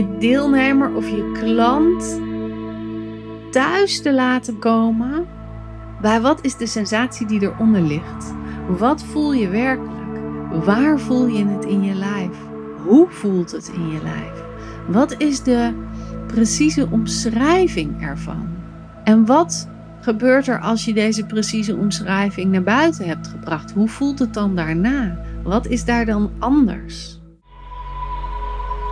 je deelnemer of je klant thuis te laten komen bij wat is de sensatie die eronder ligt. Wat voel je werkelijk? Waar voel je het in je lijf? Hoe voelt het in je lijf? Wat is de precieze omschrijving ervan? En wat gebeurt er als je deze precieze omschrijving naar buiten hebt gebracht? Hoe voelt het dan daarna? Wat is daar dan anders?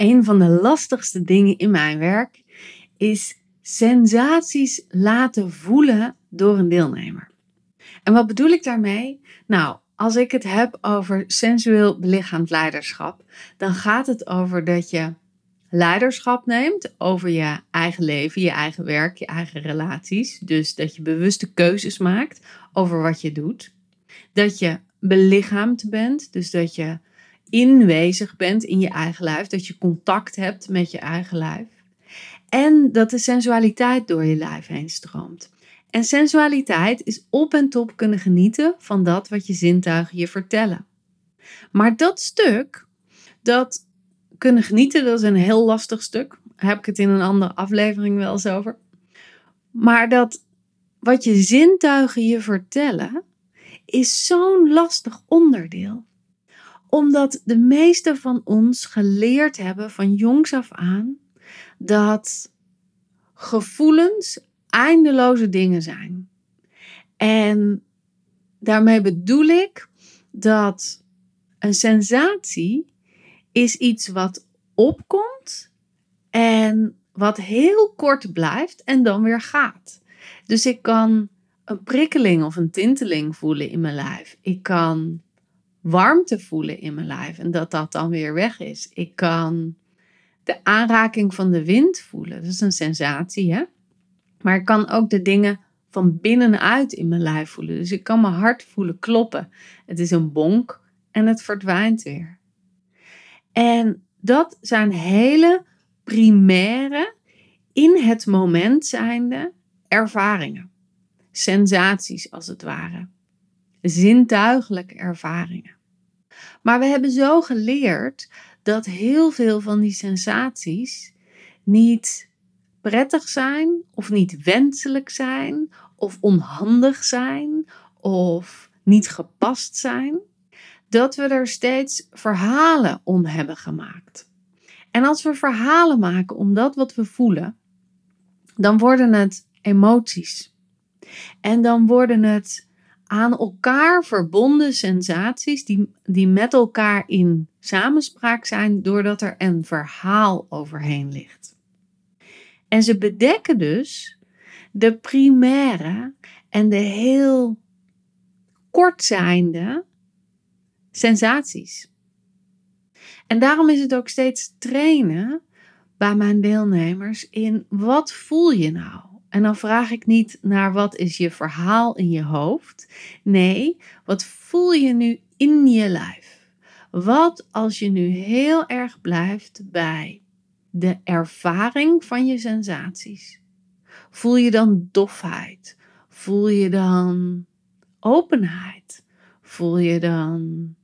Een van de lastigste dingen in mijn werk is sensaties laten voelen door een deelnemer. En wat bedoel ik daarmee? Nou, als ik het heb over sensueel belichaamd leiderschap, dan gaat het over dat je leiderschap neemt over je eigen leven, je eigen werk, je eigen relaties. Dus dat je bewuste keuzes maakt over wat je doet. Dat je belichaamd bent, dus dat je inwezig bent in je eigen lijf, dat je contact hebt met je eigen lijf. En dat de sensualiteit door je lijf heen stroomt. En sensualiteit is op en top kunnen genieten van dat wat je zintuigen je vertellen. Maar dat stuk, dat kunnen genieten, dat is een heel lastig stuk. Daar heb ik het in een andere aflevering wel eens over. Maar dat wat je zintuigen je vertellen, is zo'n lastig onderdeel omdat de meeste van ons geleerd hebben van jongs af aan dat gevoelens eindeloze dingen zijn. En daarmee bedoel ik dat een sensatie is iets wat opkomt en wat heel kort blijft en dan weer gaat. Dus ik kan een prikkeling of een tinteling voelen in mijn lijf. Ik kan warmte voelen in mijn lijf en dat dat dan weer weg is. Ik kan de aanraking van de wind voelen. Dat is een sensatie, hè? Maar ik kan ook de dingen van binnenuit in mijn lijf voelen. Dus ik kan mijn hart voelen kloppen. Het is een bonk en het verdwijnt weer. En dat zijn hele primaire, in het moment zijnde ervaringen. Sensaties als het ware zintuigelijke ervaringen. Maar we hebben zo geleerd dat heel veel van die sensaties niet prettig zijn, of niet wenselijk zijn, of onhandig zijn, of niet gepast zijn, dat we er steeds verhalen om hebben gemaakt. En als we verhalen maken om dat wat we voelen, dan worden het emoties. En dan worden het aan elkaar verbonden sensaties die, die met elkaar in samenspraak zijn doordat er een verhaal overheen ligt. En ze bedekken dus de primaire en de heel kortzijnde sensaties. En daarom is het ook steeds trainen bij mijn deelnemers in wat voel je nou? En dan vraag ik niet naar wat is je verhaal in je hoofd. Nee, wat voel je nu in je lijf? Wat als je nu heel erg blijft bij de ervaring van je sensaties? Voel je dan dofheid? Voel je dan openheid? Voel je dan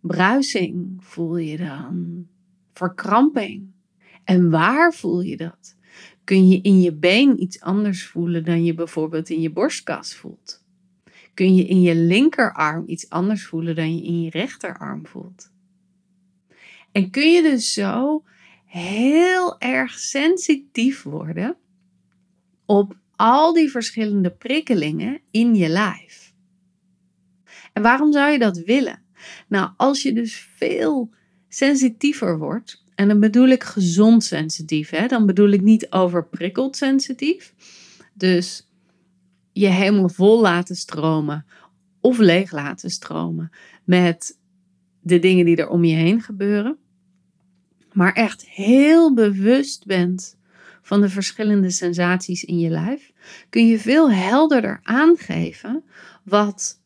bruising? Voel je dan verkramping? En waar voel je dat? Kun je in je been iets anders voelen dan je bijvoorbeeld in je borstkas voelt? Kun je in je linkerarm iets anders voelen dan je in je rechterarm voelt? En kun je dus zo heel erg sensitief worden op al die verschillende prikkelingen in je lijf. En waarom zou je dat willen? Nou, als je dus veel sensitiever wordt, en dan bedoel ik gezond sensitief. Hè? Dan bedoel ik niet overprikkeld sensitief. Dus je helemaal vol laten stromen of leeg laten stromen met de dingen die er om je heen gebeuren, maar echt heel bewust bent van de verschillende sensaties in je lijf, kun je veel helderder aangeven wat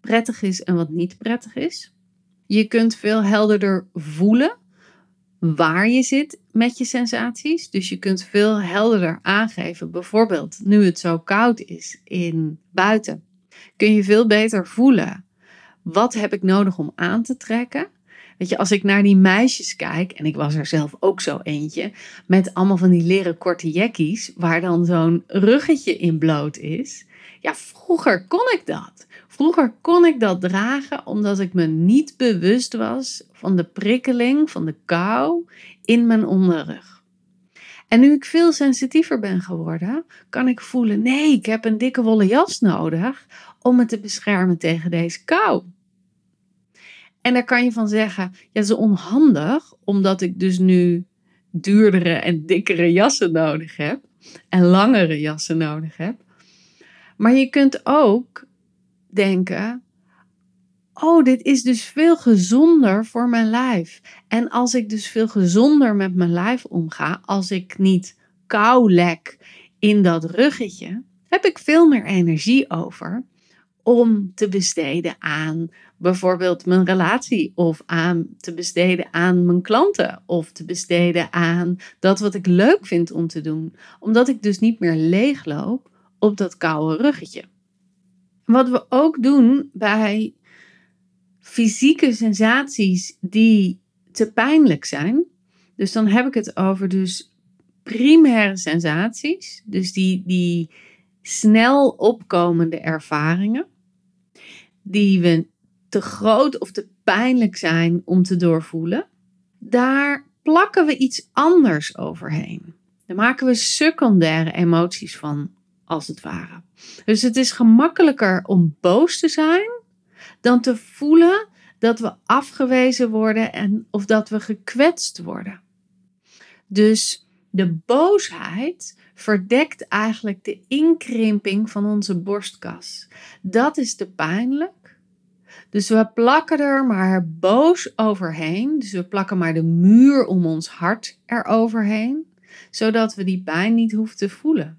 prettig is en wat niet prettig is. Je kunt veel helderder voelen waar je zit met je sensaties. Dus je kunt veel helderder aangeven. Bijvoorbeeld, nu het zo koud is in buiten, kun je veel beter voelen. Wat heb ik nodig om aan te trekken? Weet je, als ik naar die meisjes kijk, en ik was er zelf ook zo eentje, met allemaal van die leren korte jekkies, waar dan zo'n ruggetje in bloot is. Ja, vroeger kon ik dat. Vroeger kon ik dat dragen omdat ik me niet bewust was van de prikkeling, van de kou in mijn onderrug. En nu ik veel sensitiever ben geworden, kan ik voelen: nee, ik heb een dikke wollen jas nodig om me te beschermen tegen deze kou. En daar kan je van zeggen: ja, dat is onhandig, omdat ik dus nu duurdere en dikkere jassen nodig heb en langere jassen nodig heb. Maar je kunt ook denken: oh, dit is dus veel gezonder voor mijn lijf. En als ik dus veel gezonder met mijn lijf omga, als ik niet kou lek in dat ruggetje, heb ik veel meer energie over om te besteden aan bijvoorbeeld mijn relatie of aan te besteden aan mijn klanten of te besteden aan dat wat ik leuk vind om te doen, omdat ik dus niet meer leegloop op dat koude ruggetje. Wat we ook doen bij fysieke sensaties die te pijnlijk zijn. Dus dan heb ik het over dus primaire sensaties. Dus die, die snel opkomende ervaringen. Die we te groot of te pijnlijk zijn om te doorvoelen. Daar plakken we iets anders overheen. Daar maken we secundaire emoties van, als het ware. Dus het is gemakkelijker om boos te zijn dan te voelen dat we afgewezen worden en of dat we gekwetst worden. Dus de boosheid verdekt eigenlijk de inkrimping van onze borstkas. Dat is te pijnlijk. Dus we plakken er maar boos overheen. Dus we plakken maar de muur om ons hart eroverheen, zodat we die pijn niet hoeven te voelen.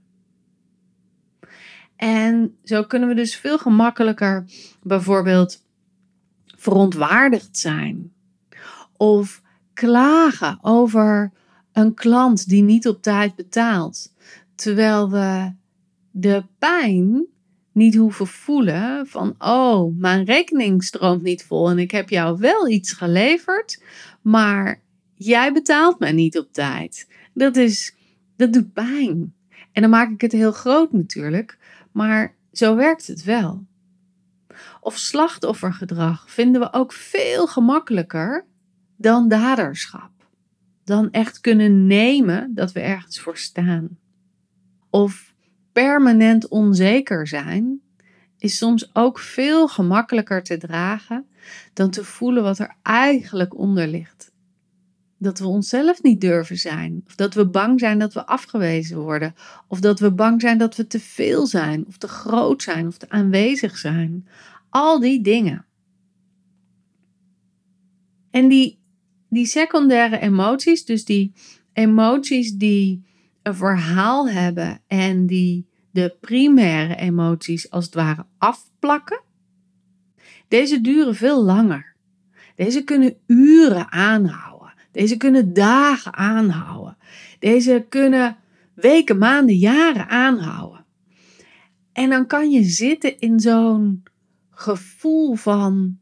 En zo kunnen we dus veel gemakkelijker bijvoorbeeld verontwaardigd zijn. Of klagen over een klant die niet op tijd betaalt. Terwijl we de pijn niet hoeven voelen van, oh, mijn rekening stroomt niet vol en ik heb jou wel iets geleverd, maar jij betaalt mij niet op tijd. Dat is, dat doet pijn. En dan maak ik het heel groot natuurlijk, maar zo werkt het wel. Of slachtoffergedrag vinden we ook veel gemakkelijker dan daderschap. Dan echt kunnen nemen dat we ergens voor staan. Of permanent onzeker zijn is soms ook veel gemakkelijker te dragen dan te voelen wat er eigenlijk onder ligt dat we onszelf niet durven zijn. Of dat we bang zijn dat we afgewezen worden. Of dat we bang zijn dat we te veel zijn. Of te groot zijn. Of te aanwezig zijn. Al die dingen. En die, die secundaire emoties, dus die emoties die een verhaal hebben en die de primaire emoties als het ware afplakken, deze duren veel langer. Deze kunnen uren aanhouden. Deze kunnen dagen aanhouden. Deze kunnen weken, maanden, jaren aanhouden. En dan kan je zitten in zo'n gevoel van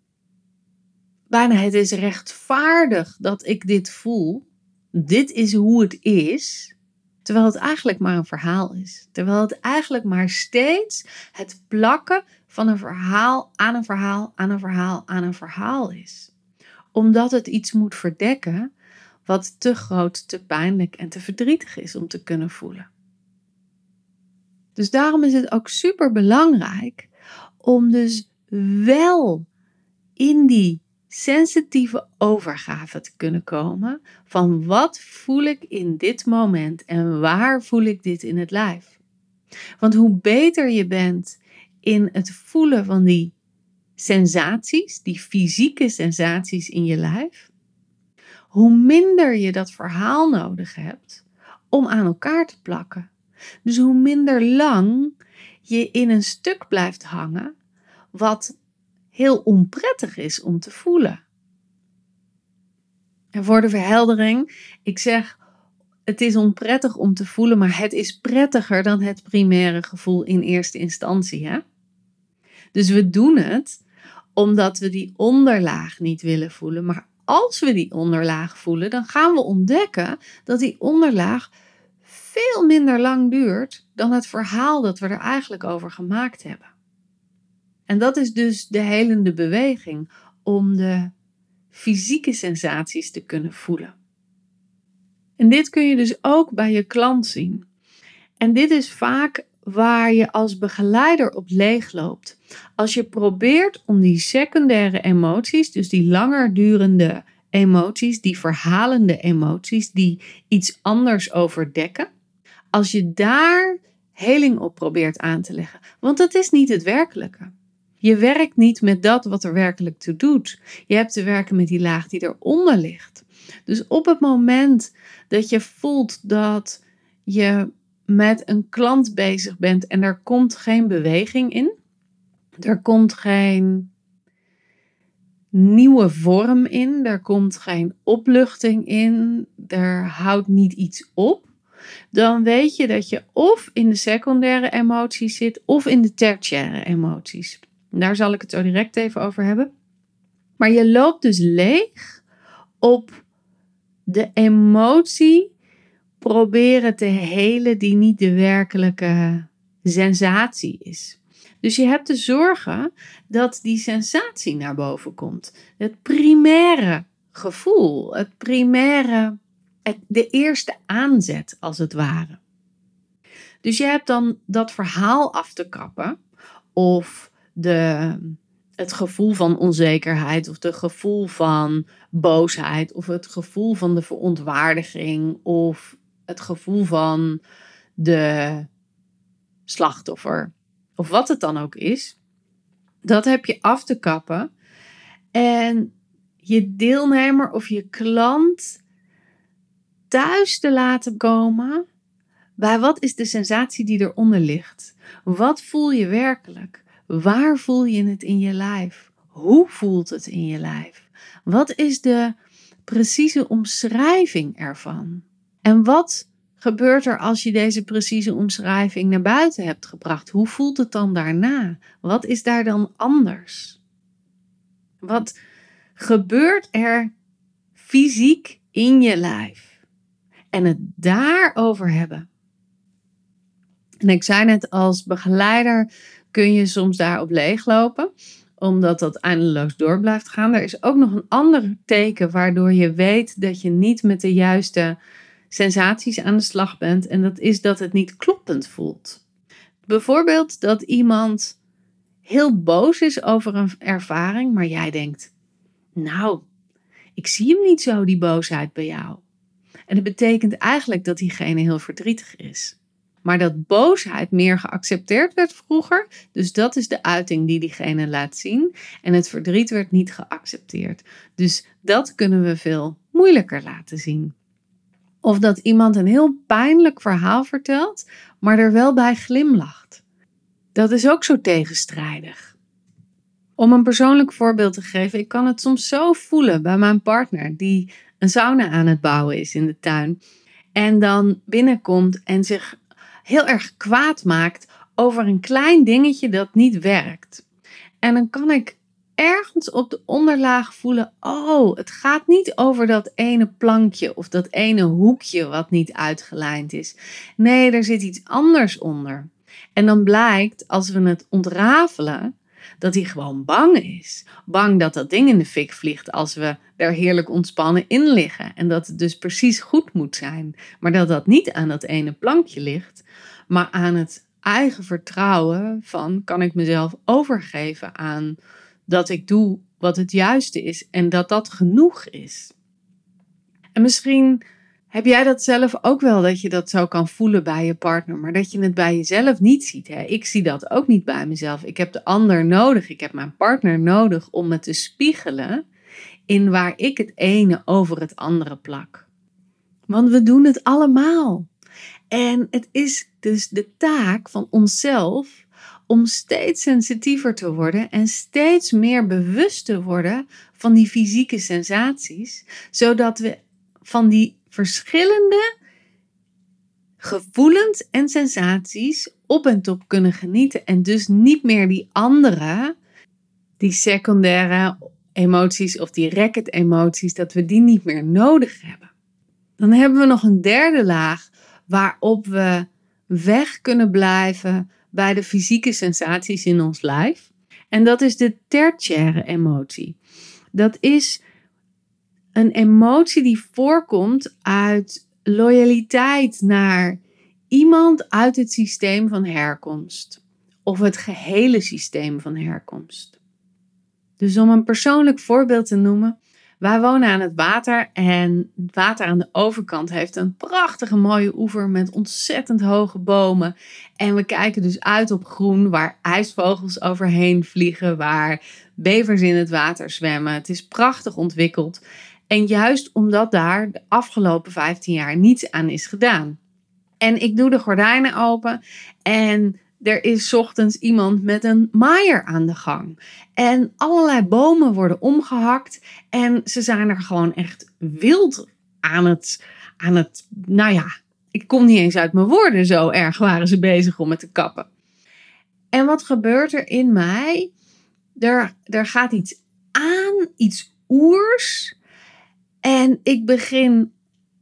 bijna het is rechtvaardig dat ik dit voel. Dit is hoe het is. Terwijl het eigenlijk maar een verhaal is. Terwijl het eigenlijk maar steeds het plakken van een verhaal aan een verhaal aan een verhaal aan een verhaal is. Omdat het iets moet verdekken wat te groot, te pijnlijk en te verdrietig is om te kunnen voelen. Dus daarom is het ook super belangrijk om dus wel in die sensitieve overgave te kunnen komen van wat voel ik in dit moment en waar voel ik dit in het lijf. Want hoe beter je bent in het voelen van die sensaties, die fysieke sensaties in je lijf, hoe minder je dat verhaal nodig hebt om aan elkaar te plakken. Dus hoe minder lang je in een stuk blijft hangen wat heel onprettig is om te voelen. En voor de verheldering, ik zeg het is onprettig om te voelen, maar het is prettiger dan het primaire gevoel in eerste instantie. Hè? Dus we doen het omdat we die onderlaag niet willen voelen. Maar als we die onderlaag voelen, dan gaan we ontdekken dat die onderlaag veel minder lang duurt dan het verhaal dat we er eigenlijk over gemaakt hebben. En dat is dus de helende beweging om de fysieke sensaties te kunnen voelen. En dit kun je dus ook bij je klant zien. En dit is vaak waar je als begeleider op leeg loopt. Als je probeert om die secundaire emoties, dus die langer durende emoties, die verhalende emoties, die iets anders overdekken, als je daar heling op probeert aan te leggen. Want dat is niet het werkelijke. Je werkt niet met dat wat er werkelijk toe doet. Je hebt te werken met die laag die eronder ligt. Dus op het moment dat je voelt dat je met een klant bezig bent en er komt geen beweging in, er komt geen nieuwe vorm in, er komt geen opluchting in, er houdt niet iets op, dan weet je dat je of in de secundaire emoties zit of in de tertiaire emoties. Daar zal ik het zo direct even over hebben. Maar je loopt dus leeg op de emotie proberen te helen die niet de werkelijke sensatie is. Dus je hebt te zorgen dat die sensatie naar boven komt. Het primaire gevoel, het primaire, het, de eerste aanzet als het ware. Dus je hebt dan dat verhaal af te kappen of de, het gevoel van onzekerheid of het gevoel van boosheid of het gevoel van de verontwaardiging of het gevoel van de slachtoffer of wat het dan ook is, dat heb je af te kappen en je deelnemer of je klant thuis te laten komen bij wat is de sensatie die eronder ligt? Wat voel je werkelijk? Waar voel je het in je lijf? Hoe voelt het in je lijf? Wat is de precieze omschrijving ervan? En wat gebeurt er als je deze precieze omschrijving naar buiten hebt gebracht? Hoe voelt het dan daarna? Wat is daar dan anders? Wat gebeurt er fysiek in je lijf? En het daarover hebben. En ik zei net, als begeleider kun je soms daarop leeglopen, omdat dat eindeloos door blijft gaan. Er is ook nog een ander teken waardoor je weet dat je niet met de juiste sensaties aan de slag bent. En dat is dat het niet kloppend voelt. Bijvoorbeeld dat iemand heel boos is over een ervaring, maar jij denkt: Nou, ik zie hem niet zo, die boosheid bij jou. En dat betekent eigenlijk dat diegene heel verdrietig is. Maar dat boosheid meer geaccepteerd werd vroeger. Dus dat is de uiting die diegene laat zien. En het verdriet werd niet geaccepteerd. Dus dat kunnen we veel moeilijker laten zien. Of dat iemand een heel pijnlijk verhaal vertelt, maar er wel bij glimlacht. Dat is ook zo tegenstrijdig. Om een persoonlijk voorbeeld te geven, ik kan het soms zo voelen bij mijn partner die een sauna aan het bouwen is in de tuin. En dan binnenkomt en zich heel erg kwaad maakt over een klein dingetje dat niet werkt. En dan kan ik ergens op de onderlaag voelen: oh, het gaat niet over dat ene plankje of dat ene hoekje wat niet uitgelijnd is. Nee, er zit iets anders onder. En dan blijkt, als we het ontrafelen, dat hij gewoon bang is. Bang dat dat ding in de fik vliegt als we er heerlijk ontspannen in liggen. En dat het dus precies goed moet zijn. Maar dat dat niet aan dat ene plankje ligt, maar aan het eigen vertrouwen van kan ik mezelf overgeven aan dat ik doe wat het juiste is en dat dat genoeg is. En misschien Heb jij dat zelf ook wel, dat je dat zo kan voelen bij je partner, maar dat je het bij jezelf niet ziet? Hè? Ik zie dat ook niet bij mezelf. Ik heb de ander nodig, ik heb mijn partner nodig om me te spiegelen in waar ik het ene over het andere plak. Want we doen het allemaal. En het is dus de taak van onszelf om steeds sensitiever te worden en steeds meer bewust te worden van die fysieke sensaties, zodat we van die verschillende gevoelens en sensaties op en top kunnen genieten en dus niet meer die andere, die secundaire emoties of die racket emoties, dat we die niet meer nodig hebben. Dan hebben we nog een derde laag waarop we weg kunnen blijven bij de fysieke sensaties in ons lijf. En dat is de tertiaire emotie. Dat is een emotie die voorkomt uit loyaliteit naar iemand uit het systeem van herkomst. Of het gehele systeem van herkomst. Dus om een persoonlijk voorbeeld te noemen. Wij wonen aan het water en het water aan de overkant heeft een prachtige mooie oever met ontzettend hoge bomen. En we kijken dus uit op groen waar ijsvogels overheen vliegen, waar bevers in het water zwemmen. Het is prachtig ontwikkeld. En juist omdat daar de afgelopen 15 jaar niets aan is gedaan. En ik doe de gordijnen open en er is ochtends iemand met een maaier aan de gang. En allerlei bomen worden omgehakt. En ze zijn er gewoon echt wild aan het, aan het. Nou ja, ik kom niet eens uit mijn woorden. Zo erg waren ze bezig om het te kappen. En wat gebeurt er in mij? Er, er gaat iets aan, iets oers. En ik begin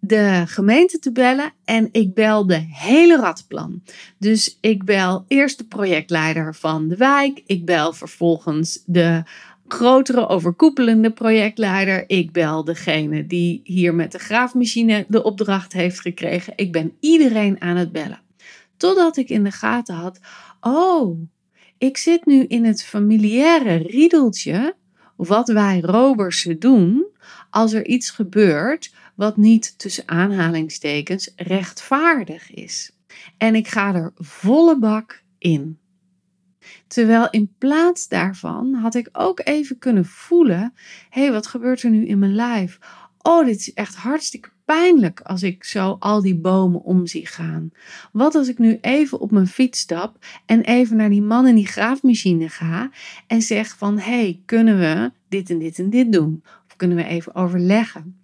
de gemeente te bellen en ik bel de hele radplan. Dus ik bel eerst de projectleider van de wijk. Ik bel vervolgens de grotere overkoepelende projectleider. Ik bel degene die hier met de graafmachine de opdracht heeft gekregen. Ik ben iedereen aan het bellen. Totdat ik in de gaten had: oh, ik zit nu in het familiaire riedeltje. Wat wij Robersen doen als er iets gebeurt wat niet tussen aanhalingstekens rechtvaardig is. En ik ga er volle bak in. Terwijl in plaats daarvan had ik ook even kunnen voelen: hé, hey, wat gebeurt er nu in mijn lijf? Oh, dit is echt hartstikke pijnlijk als ik zo al die bomen om zie gaan. Wat als ik nu even op mijn fiets stap en even naar die man in die graafmachine ga en zeg van hé, hey, kunnen we dit en dit en dit doen? Kunnen we even overleggen?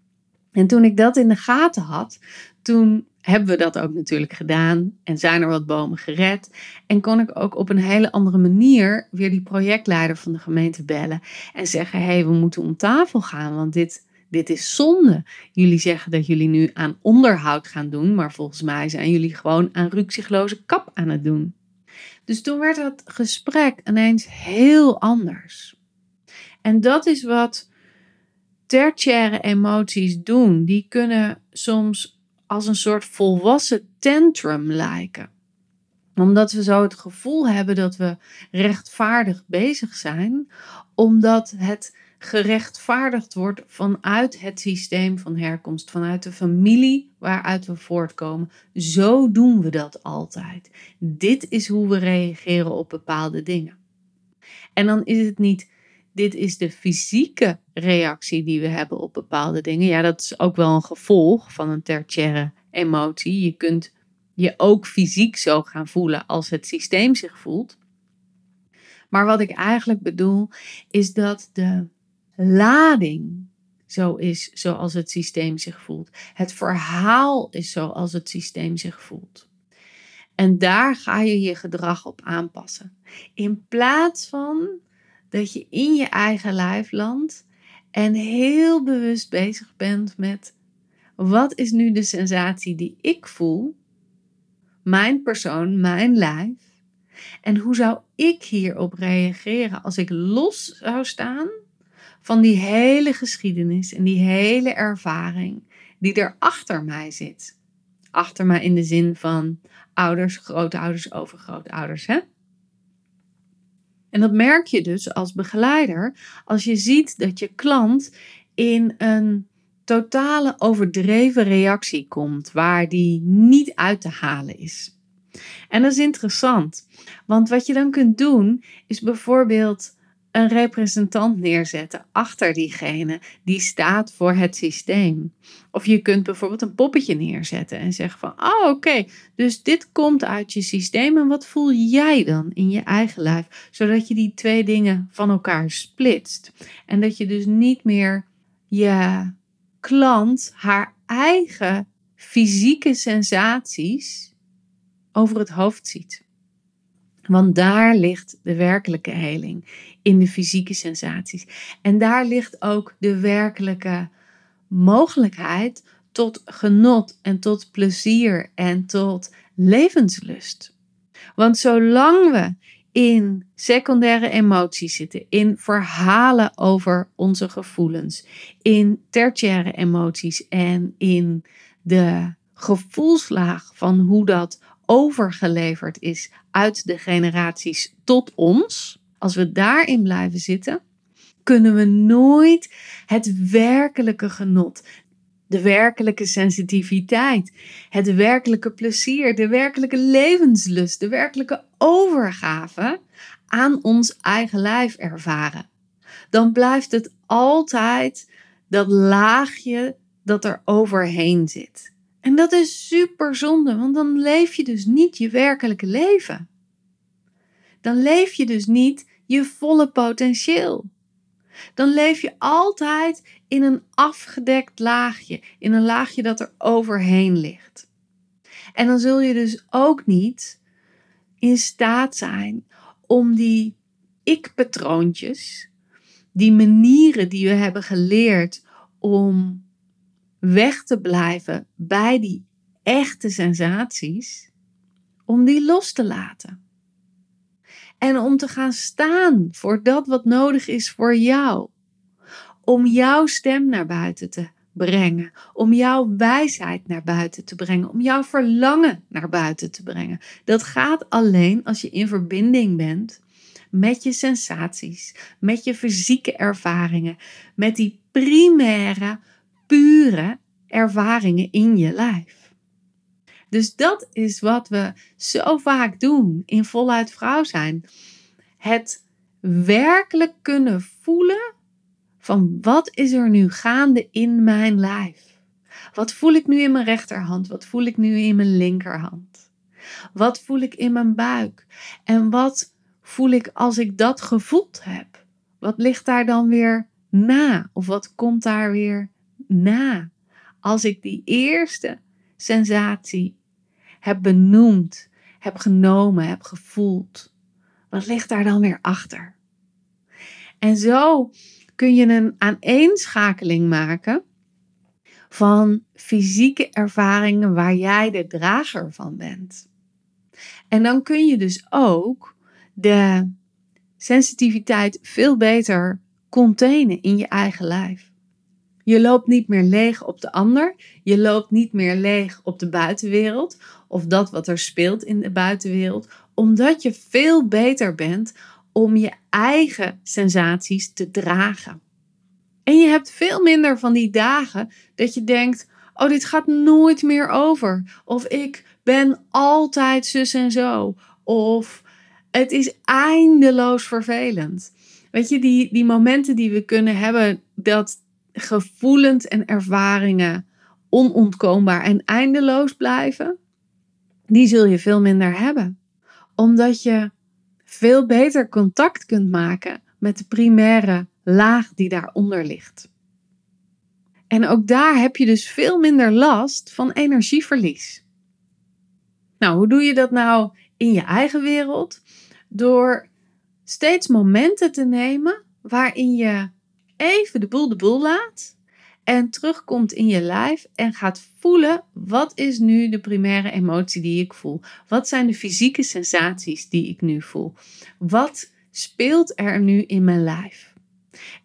En toen ik dat in de gaten had, toen hebben we dat ook natuurlijk gedaan en zijn er wat bomen gered. En kon ik ook op een hele andere manier weer die projectleider van de gemeente bellen en zeggen: hé, hey, we moeten om tafel gaan, want dit, dit is zonde. Jullie zeggen dat jullie nu aan onderhoud gaan doen, maar volgens mij zijn jullie gewoon aan rukzichtloze kap aan het doen. Dus toen werd dat gesprek ineens heel anders. En dat is wat tertiaire emoties doen, die kunnen soms als een soort volwassen tantrum lijken. Omdat we zo het gevoel hebben dat we rechtvaardig bezig zijn, omdat het gerechtvaardigd wordt vanuit het systeem van herkomst, vanuit de familie waaruit we voortkomen. Zo doen we dat altijd. Dit is hoe we reageren op bepaalde dingen. En dan is het niet dit is de fysieke reactie die we hebben op bepaalde dingen. Ja, dat is ook wel een gevolg van een tertiaire emotie. Je kunt je ook fysiek zo gaan voelen als het systeem zich voelt. Maar wat ik eigenlijk bedoel, is dat de lading zo is zoals het systeem zich voelt. Het verhaal is zoals het systeem zich voelt. En daar ga je je gedrag op aanpassen. In plaats van dat je in je eigen lijf landt en heel bewust bezig bent met wat is nu de sensatie die ik voel, mijn persoon, mijn lijf, en hoe zou ik hierop reageren als ik los zou staan van die hele geschiedenis en die hele ervaring die er achter mij zit. Achter mij in de zin van ouders, grootouders, overgrootouders, hè? En dat merk je dus als begeleider als je ziet dat je klant in een totale overdreven reactie komt, waar die niet uit te halen is. En dat is interessant, want wat je dan kunt doen, is bijvoorbeeld een representant neerzetten achter diegene die staat voor het systeem. Of je kunt bijvoorbeeld een poppetje neerzetten en zeggen van, oh oké, dus dit komt uit je systeem en wat voel jij dan in je eigen lijf? Zodat je die twee dingen van elkaar splitst. En dat je dus niet meer je klant haar eigen fysieke sensaties over het hoofd ziet. Want daar ligt de werkelijke heling in de fysieke sensaties. En daar ligt ook de werkelijke mogelijkheid tot genot en tot plezier en tot levenslust. Want zolang we in secundaire emoties zitten, in verhalen over onze gevoelens, in tertiaire emoties en in de gevoelslaag van hoe dat overgeleverd is uit de generaties tot ons, als we daarin blijven zitten, kunnen we nooit het werkelijke genot, de werkelijke sensitiviteit, het werkelijke plezier, de werkelijke levenslust, de werkelijke overgave aan ons eigen lijf ervaren. Dan blijft het altijd dat laagje dat er overheen zit. En dat is super zonde, want dan leef je dus niet je werkelijke leven. Dan leef je dus niet je volle potentieel. Dan leef je altijd in een afgedekt laagje, in een laagje dat er overheen ligt. En dan zul je dus ook niet in staat zijn om die ik-patroontjes, die manieren die we hebben geleerd om weg te blijven bij die echte sensaties, om die los te laten. En om te gaan staan voor dat wat nodig is voor jou. Om jouw stem naar buiten te brengen. Om jouw wijsheid naar buiten te brengen. Om jouw verlangen naar buiten te brengen. Dat gaat alleen als je in verbinding bent met je sensaties, met je fysieke ervaringen, met die primaire pure ervaringen in je lijf. Dus dat is wat we zo vaak doen in voluit vrouw zijn. Het werkelijk kunnen voelen van wat is er nu gaande in mijn lijf? Wat voel ik nu in mijn rechterhand? Wat voel ik nu in mijn linkerhand? Wat voel ik in mijn buik? En wat voel ik als ik dat gevoeld heb? Wat ligt daar dan weer na? Of wat komt daar weer na als ik die eerste sensatie heb benoemd, heb genomen, heb gevoeld? Wat ligt daar dan weer achter? En zo kun je een aaneenschakeling maken van fysieke ervaringen waar jij de drager van bent. En dan kun je dus ook de sensitiviteit veel beter containen in je eigen lijf. Je loopt niet meer leeg op de ander. Je loopt niet meer leeg op de buitenwereld of dat wat er speelt in de buitenwereld, omdat je veel beter bent om je eigen sensaties te dragen. En je hebt veel minder van die dagen dat je denkt: oh, dit gaat nooit meer over. Of ik ben altijd zus en zo. Of het is eindeloos vervelend. Weet je, die, die momenten die we kunnen hebben dat gevoelens en ervaringen onontkoombaar en eindeloos blijven, die zul je veel minder hebben. Omdat je veel beter contact kunt maken met de primaire laag die daaronder ligt. En ook daar heb je dus veel minder last van energieverlies. Nou, hoe doe je dat nou in je eigen wereld? Door steeds momenten te nemen waarin je even de boel de boel laat en terugkomt in je lijf en gaat voelen wat is nu de primaire emotie die ik voel? Wat zijn de fysieke sensaties die ik nu voel? Wat speelt er nu in mijn lijf?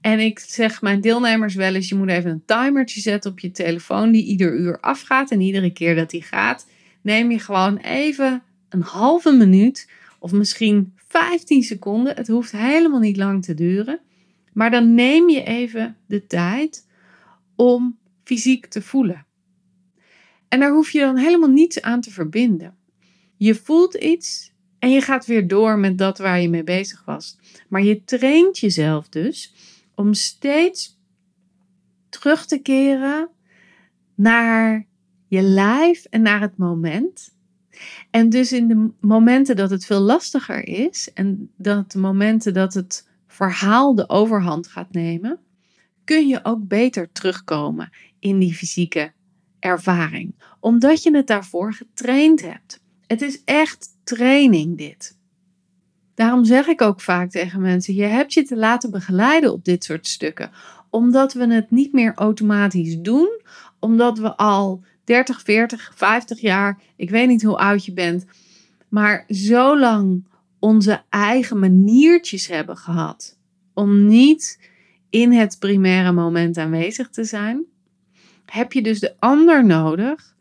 En ik zeg mijn deelnemers wel eens: je moet even een timertje zetten op je telefoon die ieder uur afgaat. En iedere keer dat die gaat, neem je gewoon even een halve minuut of misschien 15 seconden. Het hoeft helemaal niet lang te duren maar dan neem je even de tijd om fysiek te voelen. En daar hoef je dan helemaal niets aan te verbinden. Je voelt iets en je gaat weer door met dat waar je mee bezig was. Maar je traint jezelf dus om steeds terug te keren naar je lijf en naar het moment. En dus in de momenten dat het veel lastiger is en dat de momenten dat het verhaal de overhand gaat nemen, kun je ook beter terugkomen in die fysieke ervaring, omdat je het daarvoor getraind hebt. Het is echt training dit. Daarom zeg ik ook vaak tegen mensen: je hebt je te laten begeleiden op dit soort stukken, omdat we het niet meer automatisch doen, omdat we al 30, 40, 50 jaar, ik weet niet hoe oud je bent, maar zo lang onze eigen maniertjes hebben gehad om niet in het primaire moment aanwezig te zijn, heb je dus de ander nodig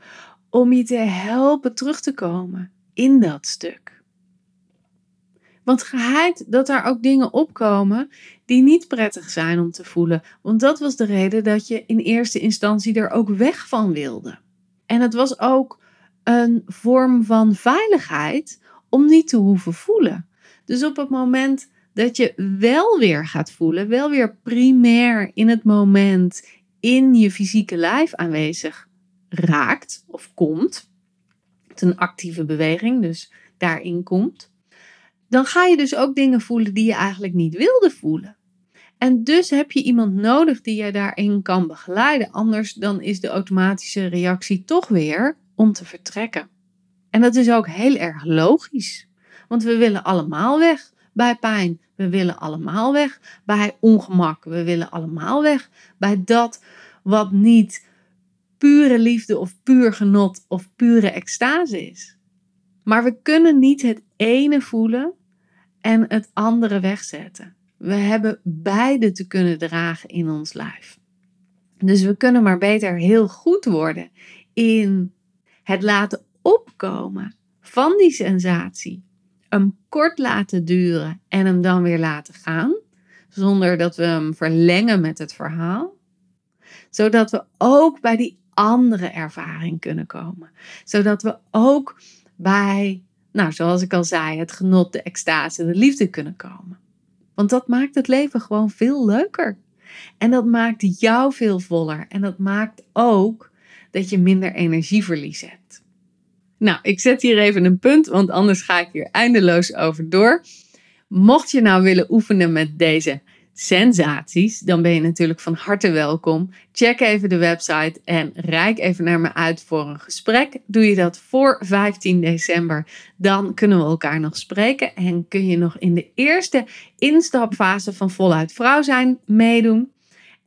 om je te helpen terug te komen in dat stuk. Want geheid dat daar ook dingen opkomen die niet prettig zijn om te voelen. Want dat was de reden dat je in eerste instantie er ook weg van wilde. En het was ook een vorm van veiligheid om niet te hoeven voelen. Dus op het moment dat je wel weer gaat voelen, wel weer primair in het moment in je fysieke lijf aanwezig raakt of komt, het een actieve beweging, dus daarin komt, dan ga je dus ook dingen voelen die je eigenlijk niet wilde voelen. En dus heb je iemand nodig die je daarin kan begeleiden. Anders dan is de automatische reactie toch weer om te vertrekken. En dat is ook heel erg logisch. Want we willen allemaal weg bij pijn. We willen allemaal weg bij ongemak. We willen allemaal weg bij dat wat niet pure liefde of puur genot of pure extase is. Maar we kunnen niet het ene voelen en het andere wegzetten. We hebben beide te kunnen dragen in ons lijf. Dus we kunnen maar beter heel goed worden in het laten opkomen van die sensatie. Hem kort laten duren en hem dan weer laten gaan. Zonder dat we hem verlengen met het verhaal. Zodat we ook bij die andere ervaring kunnen komen. Zodat we ook bij, nou zoals ik al zei, het genot, de extase, de liefde kunnen komen. Want dat maakt het leven gewoon veel leuker. En dat maakt jou veel voller. En dat maakt ook dat je minder energieverlies hebt. Nou, ik zet hier even een punt, want anders ga ik hier eindeloos over door. Mocht je nou willen oefenen met deze sensaties, dan ben je natuurlijk van harte welkom. Check even de website en reik even naar me uit voor een gesprek. Doe je dat voor 15 december, dan kunnen we elkaar nog spreken en kun je nog in de eerste instapfase van voluit vrouw zijn meedoen.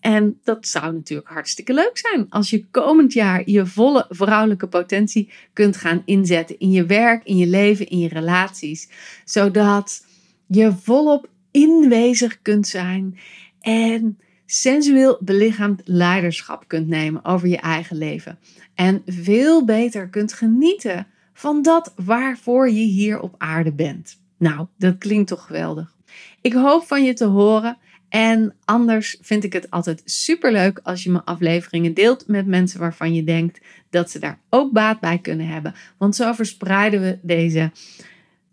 En dat zou natuurlijk hartstikke leuk zijn als je komend jaar je volle vrouwelijke potentie kunt gaan inzetten in je werk, in je leven, in je relaties, zodat je volop inwezig kunt zijn en sensueel belichaamd leiderschap kunt nemen over je eigen leven. En veel beter kunt genieten van dat waarvoor je hier op aarde bent. Nou, dat klinkt toch geweldig. Ik hoop van je te horen. En anders vind ik het altijd superleuk als je mijn afleveringen deelt met mensen waarvan je denkt dat ze daar ook baat bij kunnen hebben. Want zo verspreiden we deze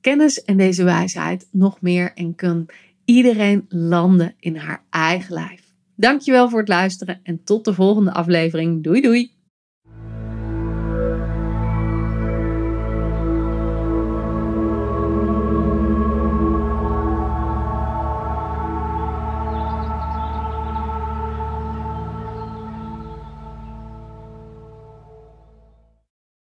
kennis en deze wijsheid nog meer en kan iedereen landen in haar eigen lijf. Dankjewel voor het luisteren en tot de volgende aflevering. Doei doei!